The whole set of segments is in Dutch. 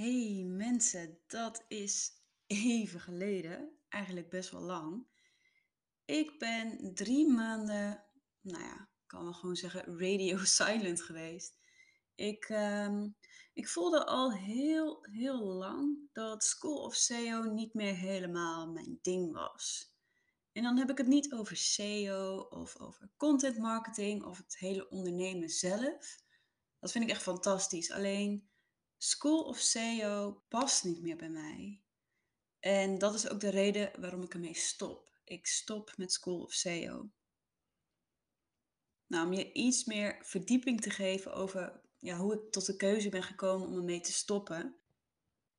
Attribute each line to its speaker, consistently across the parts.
Speaker 1: Hey mensen, dat is even geleden, eigenlijk best wel lang. Ik ben drie maanden, nou ja, kan wel gewoon zeggen, radio silent geweest. Ik, ehm, ik voelde al heel, heel lang dat School of SEO niet meer helemaal mijn ding was. En dan heb ik het niet over SEO of over content marketing of het hele ondernemen zelf. Dat vind ik echt fantastisch. Alleen School of SEO past niet meer bij mij. En dat is ook de reden waarom ik ermee stop. Ik stop met School of SEO. Nou, om je iets meer verdieping te geven over ja, hoe ik tot de keuze ben gekomen om ermee te stoppen.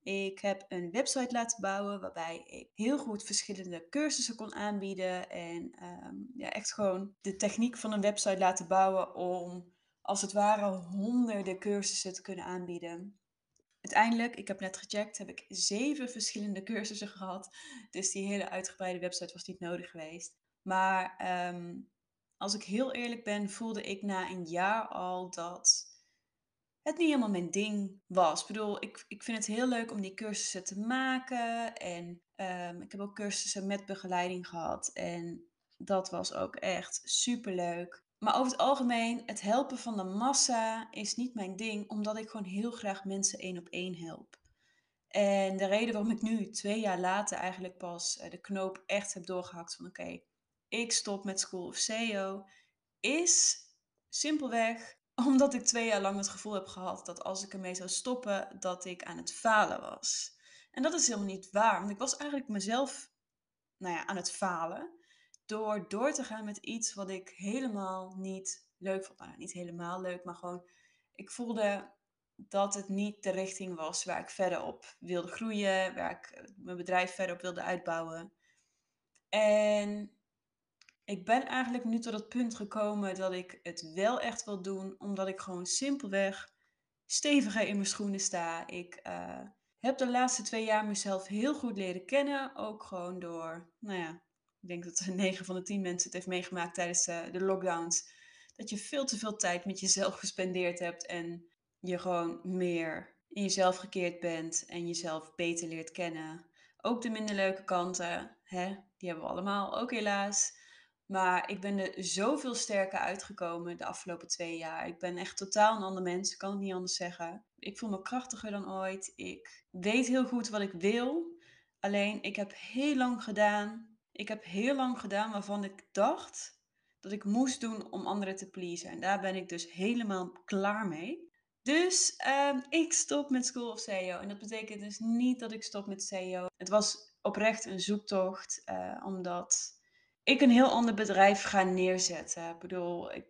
Speaker 1: Ik heb een website laten bouwen waarbij ik heel goed verschillende cursussen kon aanbieden. En ehm, ja, echt gewoon de techniek van een website laten bouwen om als het ware honderden cursussen te kunnen aanbieden. Uiteindelijk, ik heb net gecheckt, heb ik zeven verschillende cursussen gehad. Dus die hele uitgebreide website was niet nodig geweest. Maar ehm, als ik heel eerlijk ben, voelde ik na een jaar al dat het niet helemaal mijn ding was. Ik bedoel, ik, ik vind het heel leuk om die cursussen te maken. En ehm, ik heb ook cursussen met begeleiding gehad. En dat was ook echt super leuk. Maar over het algemeen, het helpen van de massa is niet mijn ding, omdat ik gewoon heel graag mensen één op één help. En de reden waarom ik nu, twee jaar later, eigenlijk pas eh, de knoop echt heb doorgehakt van oké, ik stop met School of SEO, is simpelweg omdat ik twee jaar lang het gevoel heb gehad dat als ik ermee zou stoppen, dat ik aan het falen was. En dat is helemaal niet waar, want ik was eigenlijk mezelf nou ja, aan het falen door door te gaan met iets wat ik helemaal niet leuk vond. Nou, niet helemaal leuk, maar gewoon, ik voelde dat het niet de richting was waar ik verder op wilde groeien, waar ik eh, mijn bedrijf verder op wilde uitbouwen. En ik ben eigenlijk nu tot het punt gekomen dat ik het wel echt wil doen, omdat ik gewoon simpelweg steviger in mijn schoenen sta. Ik uh, heb de laatste twee jaar mezelf heel goed leren kennen, ook gewoon door, nou ja, ik denk dat 9 van de 10 mensen het heeft meegemaakt tijdens de, de lockdowns. Dat je veel te veel tijd met jezelf gespendeerd hebt en je gewoon meer in jezelf gekeerd bent en jezelf beter leert kennen. Ook de minder leuke kanten, hè? die hebben we allemaal, ook helaas. Maar ik ben er zoveel sterker uitgekomen de afgelopen twee jaar. Ik ben echt totaal een ander mens, kan het niet anders zeggen. Ik voel me krachtiger dan ooit. Ik weet heel goed wat ik wil. Alleen ik heb heel lang gedaan ik heb heel lang gedaan waarvan ik dacht dat ik moest doen om anderen te pleasen. En daar ben ik dus helemaal klaar mee. Dus ehm, ik stop met School of SEO. En dat betekent dus niet dat ik stop met SEO. Het was oprecht een zoektocht, uh, omdat ik een heel ander bedrijf ga neerzetten. Ik bedoel, ik,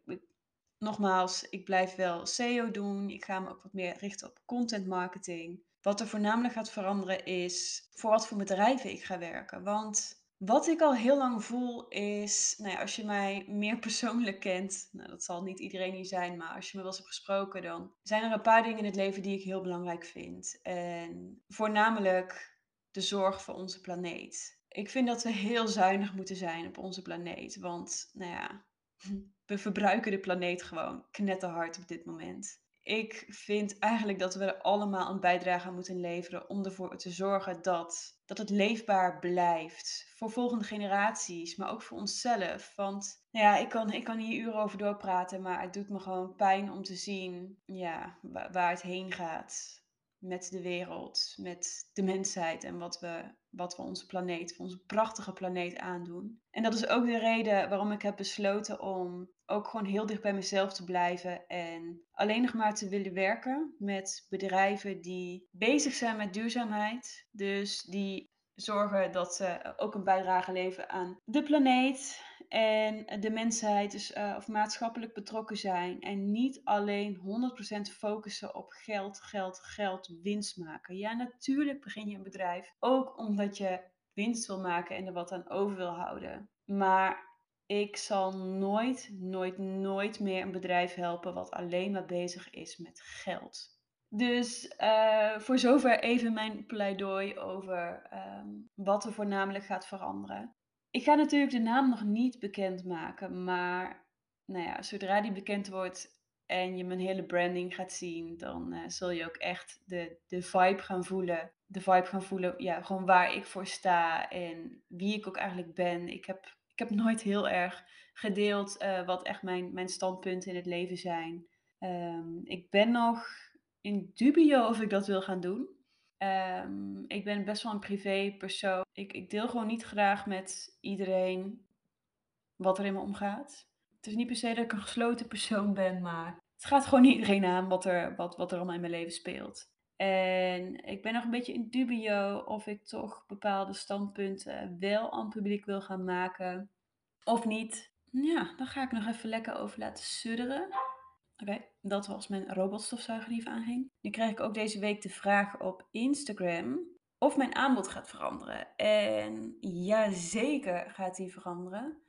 Speaker 1: nogmaals, ik blijf wel SEO doen. Ik ga me ook wat meer richten op content marketing. Wat er voornamelijk gaat veranderen is voor wat voor bedrijven ik ga werken. Want wat ik al heel lang voel is, nou ja, als je mij meer persoonlijk kent, nou, dat zal niet iedereen hier zijn, maar als je me wel eens hebt gesproken, dan zijn er een paar dingen in het leven die ik heel belangrijk vind. En voornamelijk de zorg voor onze planeet. Ik vind dat we heel zuinig moeten zijn op onze planeet, want, nou ja, we verbruiken de planeet gewoon knetterhard op dit moment ik vind eigenlijk dat we er allemaal een bijdrage aan moeten leveren om ervoor te zorgen dat, dat het leefbaar blijft. Voor volgende generaties, maar ook voor onszelf. Want nou ja, ik kan, ik kan hier uren over doorpraten, maar het doet me gewoon pijn om te zien ja, waar, waar het heen gaat met de wereld, met de mensheid en wat we, wat we onze planeet, onze prachtige planeet aandoen. En dat is ook de reden waarom ik heb besloten om ook gewoon heel dicht bij mezelf te blijven en alleen nog maar te willen werken met bedrijven die bezig zijn met duurzaamheid. Dus die zorgen dat ze ook een bijdrage leveren aan de planeet en de mensheid, dus, uh, of maatschappelijk betrokken zijn. En niet alleen 100% focussen op geld, geld, geld, winst maken. Ja, natuurlijk begin je een bedrijf ook omdat je winst wil maken en er wat aan over wil houden. Maar ik zal nooit, nooit, nooit meer een bedrijf helpen wat alleen maar bezig is met geld. Dus uh, voor zover even mijn pleidooi over um, wat er voornamelijk gaat veranderen. Ik ga natuurlijk de naam nog niet bekendmaken, maar nou ja, zodra die bekend wordt en je mijn hele branding gaat zien, dan uh, zul je ook echt de, de vibe gaan voelen. De vibe gaan voelen, ja, gewoon waar ik voor sta en wie ik ook eigenlijk ben. Ik heb, ik heb nooit heel erg gedeeld uh, wat echt mijn, mijn standpunten in het leven zijn. Um, ik ben nog in dubio of ik dat wil gaan doen. Um, ik ben best wel een privé persoon. Ik, ik deel gewoon niet graag met iedereen wat er in me omgaat. Het is niet per se dat ik een gesloten persoon ben, maar het gaat gewoon iedereen aan wat er, wat, wat er allemaal in mijn leven speelt. En ik ben nog een beetje in dubio of ik toch bepaalde standpunten wel aan het publiek wil gaan maken of niet. Ja, dan ga ik nog even lekker over laten sudderen. Oké, dat was mijn robotstofzuiger die aanging. Nu krijg ik ook deze week de vraag op Instagram of mijn aanbod gaat veranderen. En ja, zeker gaat die veranderen.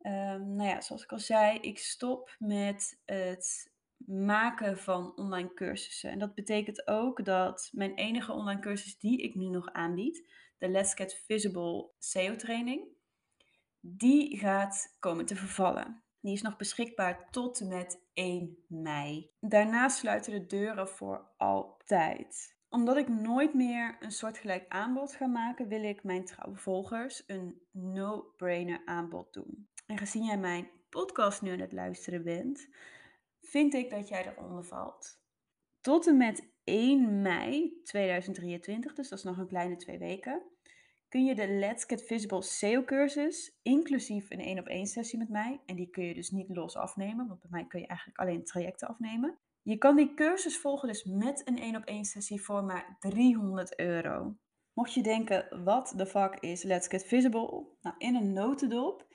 Speaker 1: Um, nou ja, zoals ik al zei, ik stop met het maken van online cursussen. En dat betekent ook dat mijn enige online cursus die ik nu nog aanbied, de Let's Get Visible SEO training, die gaat komen te vervallen. Die is nog beschikbaar tot en met 1 mei. Daarna sluiten de deuren voor altijd. Omdat ik nooit meer een soortgelijk aanbod ga maken, wil ik mijn trouwe volgers een no-brainer aanbod doen. En gezien jij mijn podcast nu aan het luisteren bent, vind ik dat jij eronder valt. Tot en met 1 mei 2023, dus dat is nog een kleine twee weken, kun je de Let's Get Visible SEO cursus, inclusief een 1 op 1 sessie met mij, en die kun je dus niet los afnemen, want bij mij kun je eigenlijk alleen trajecten afnemen. Je kan die cursus volgen dus met een 1 op 1 sessie voor maar 300 euro. Mocht je denken, wat de fuck is Let's Get Visible? Nou, in een notendop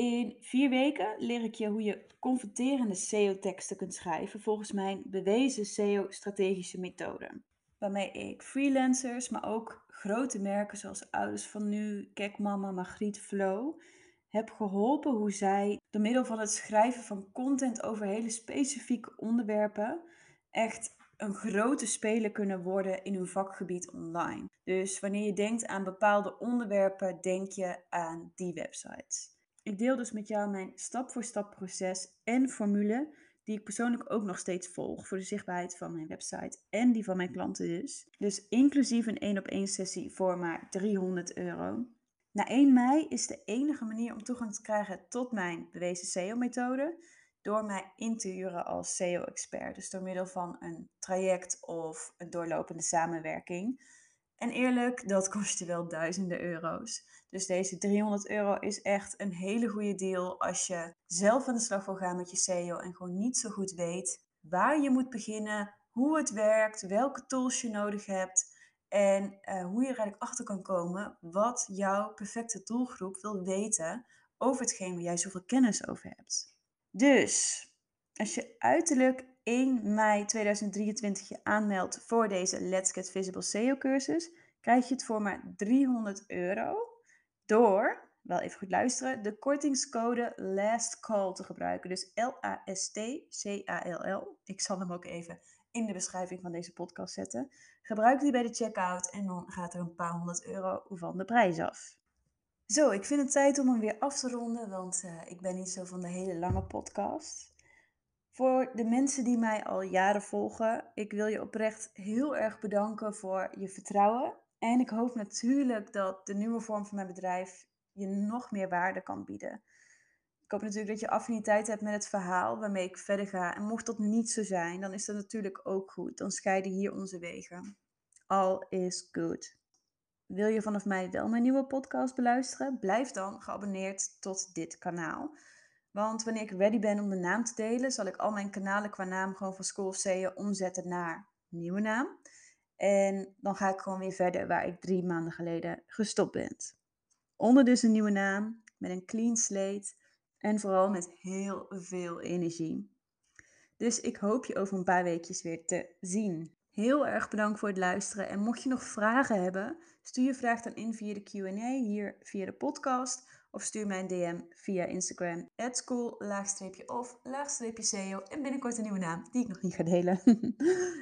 Speaker 1: in vier weken leer ik je hoe je converterende SEO-teksten kunt schrijven volgens mijn bewezen SEO-strategische methode. Waarmee ik freelancers, maar ook grote merken zoals Ouders van Nu, Kekmama, Margriet, Flow heb geholpen hoe zij door middel van het schrijven van content over hele specifieke onderwerpen echt een grote speler kunnen worden in hun vakgebied online. Dus wanneer je denkt aan bepaalde onderwerpen, denk je aan die websites. Ik deel dus met jou mijn stap-voor-stap proces en formule die ik persoonlijk ook nog steeds volg voor de zichtbaarheid van mijn website en die van mijn klanten dus. Dus inclusief een 1 op 1 sessie voor maar 300 euro. Na 1 mei is de enige manier om toegang te krijgen tot mijn bewezen SEO-methode door mij in te huren als SEO-expert. Dus door middel van een traject of een doorlopende samenwerking. En eerlijk, dat kost je wel duizenden euro's. Dus deze 300 euro is echt een hele goede deal als je zelf aan de slag wil gaan met je SEO en gewoon niet zo goed weet waar je moet beginnen, hoe het werkt, welke tools je nodig hebt en uh, hoe je er eigenlijk achter kan komen wat jouw perfecte doelgroep wil weten over hetgeen waar jij zoveel kennis over hebt. Dus als je uiterlijk 1 mei 2023 je aanmeldt voor deze Let's Get Visible SEO cursus, krijg je het voor maar 300 euro door, wel even goed luisteren, de kortingscode Last Call te gebruiken. Dus L-A-S-T-C-A-L-L. Ik zal hem ook even in de beschrijving van deze podcast zetten. Gebruik die bij de checkout en dan gaat er een paar honderd euro van de prijs af. Zo, ik vind het tijd om hem weer af te ronden, want uh, ik ben niet zo van de hele lange podcast. Voor de mensen die mij al jaren volgen, ik wil je oprecht heel erg bedanken voor je vertrouwen. En ik hoop natuurlijk dat de nieuwe vorm van mijn bedrijf je nog meer waarde kan bieden. Ik hoop natuurlijk dat je affiniteit hebt met het verhaal waarmee ik verder ga. En mocht dat niet zo zijn, dan is dat natuurlijk ook goed. Dan scheiden hier onze wegen. All is good. Wil je vanaf mij wel mijn nieuwe podcast beluisteren? Blijf dan geabonneerd tot dit kanaal. Want wanneer ik ready ben om de naam te delen, zal ik al mijn kanalen qua naam gewoon van School of SEO omzetten naar nieuwe naam. En dan ga ik gewoon weer verder waar ik drie maanden geleden gestopt ben. Onder dus een nieuwe naam, met een clean slate en vooral met heel veel energie. Dus ik hoop je over een paar weekjes weer te zien. Heel erg bedankt voor het luisteren. En mocht je nog vragen hebben, stuur je vraag dan in via de QA hier via de podcast. Of stuur mij een DM via Instagram. school, laagstreepje of, laagstreepje SEO. En binnenkort een nieuwe naam die ik nog niet ga delen.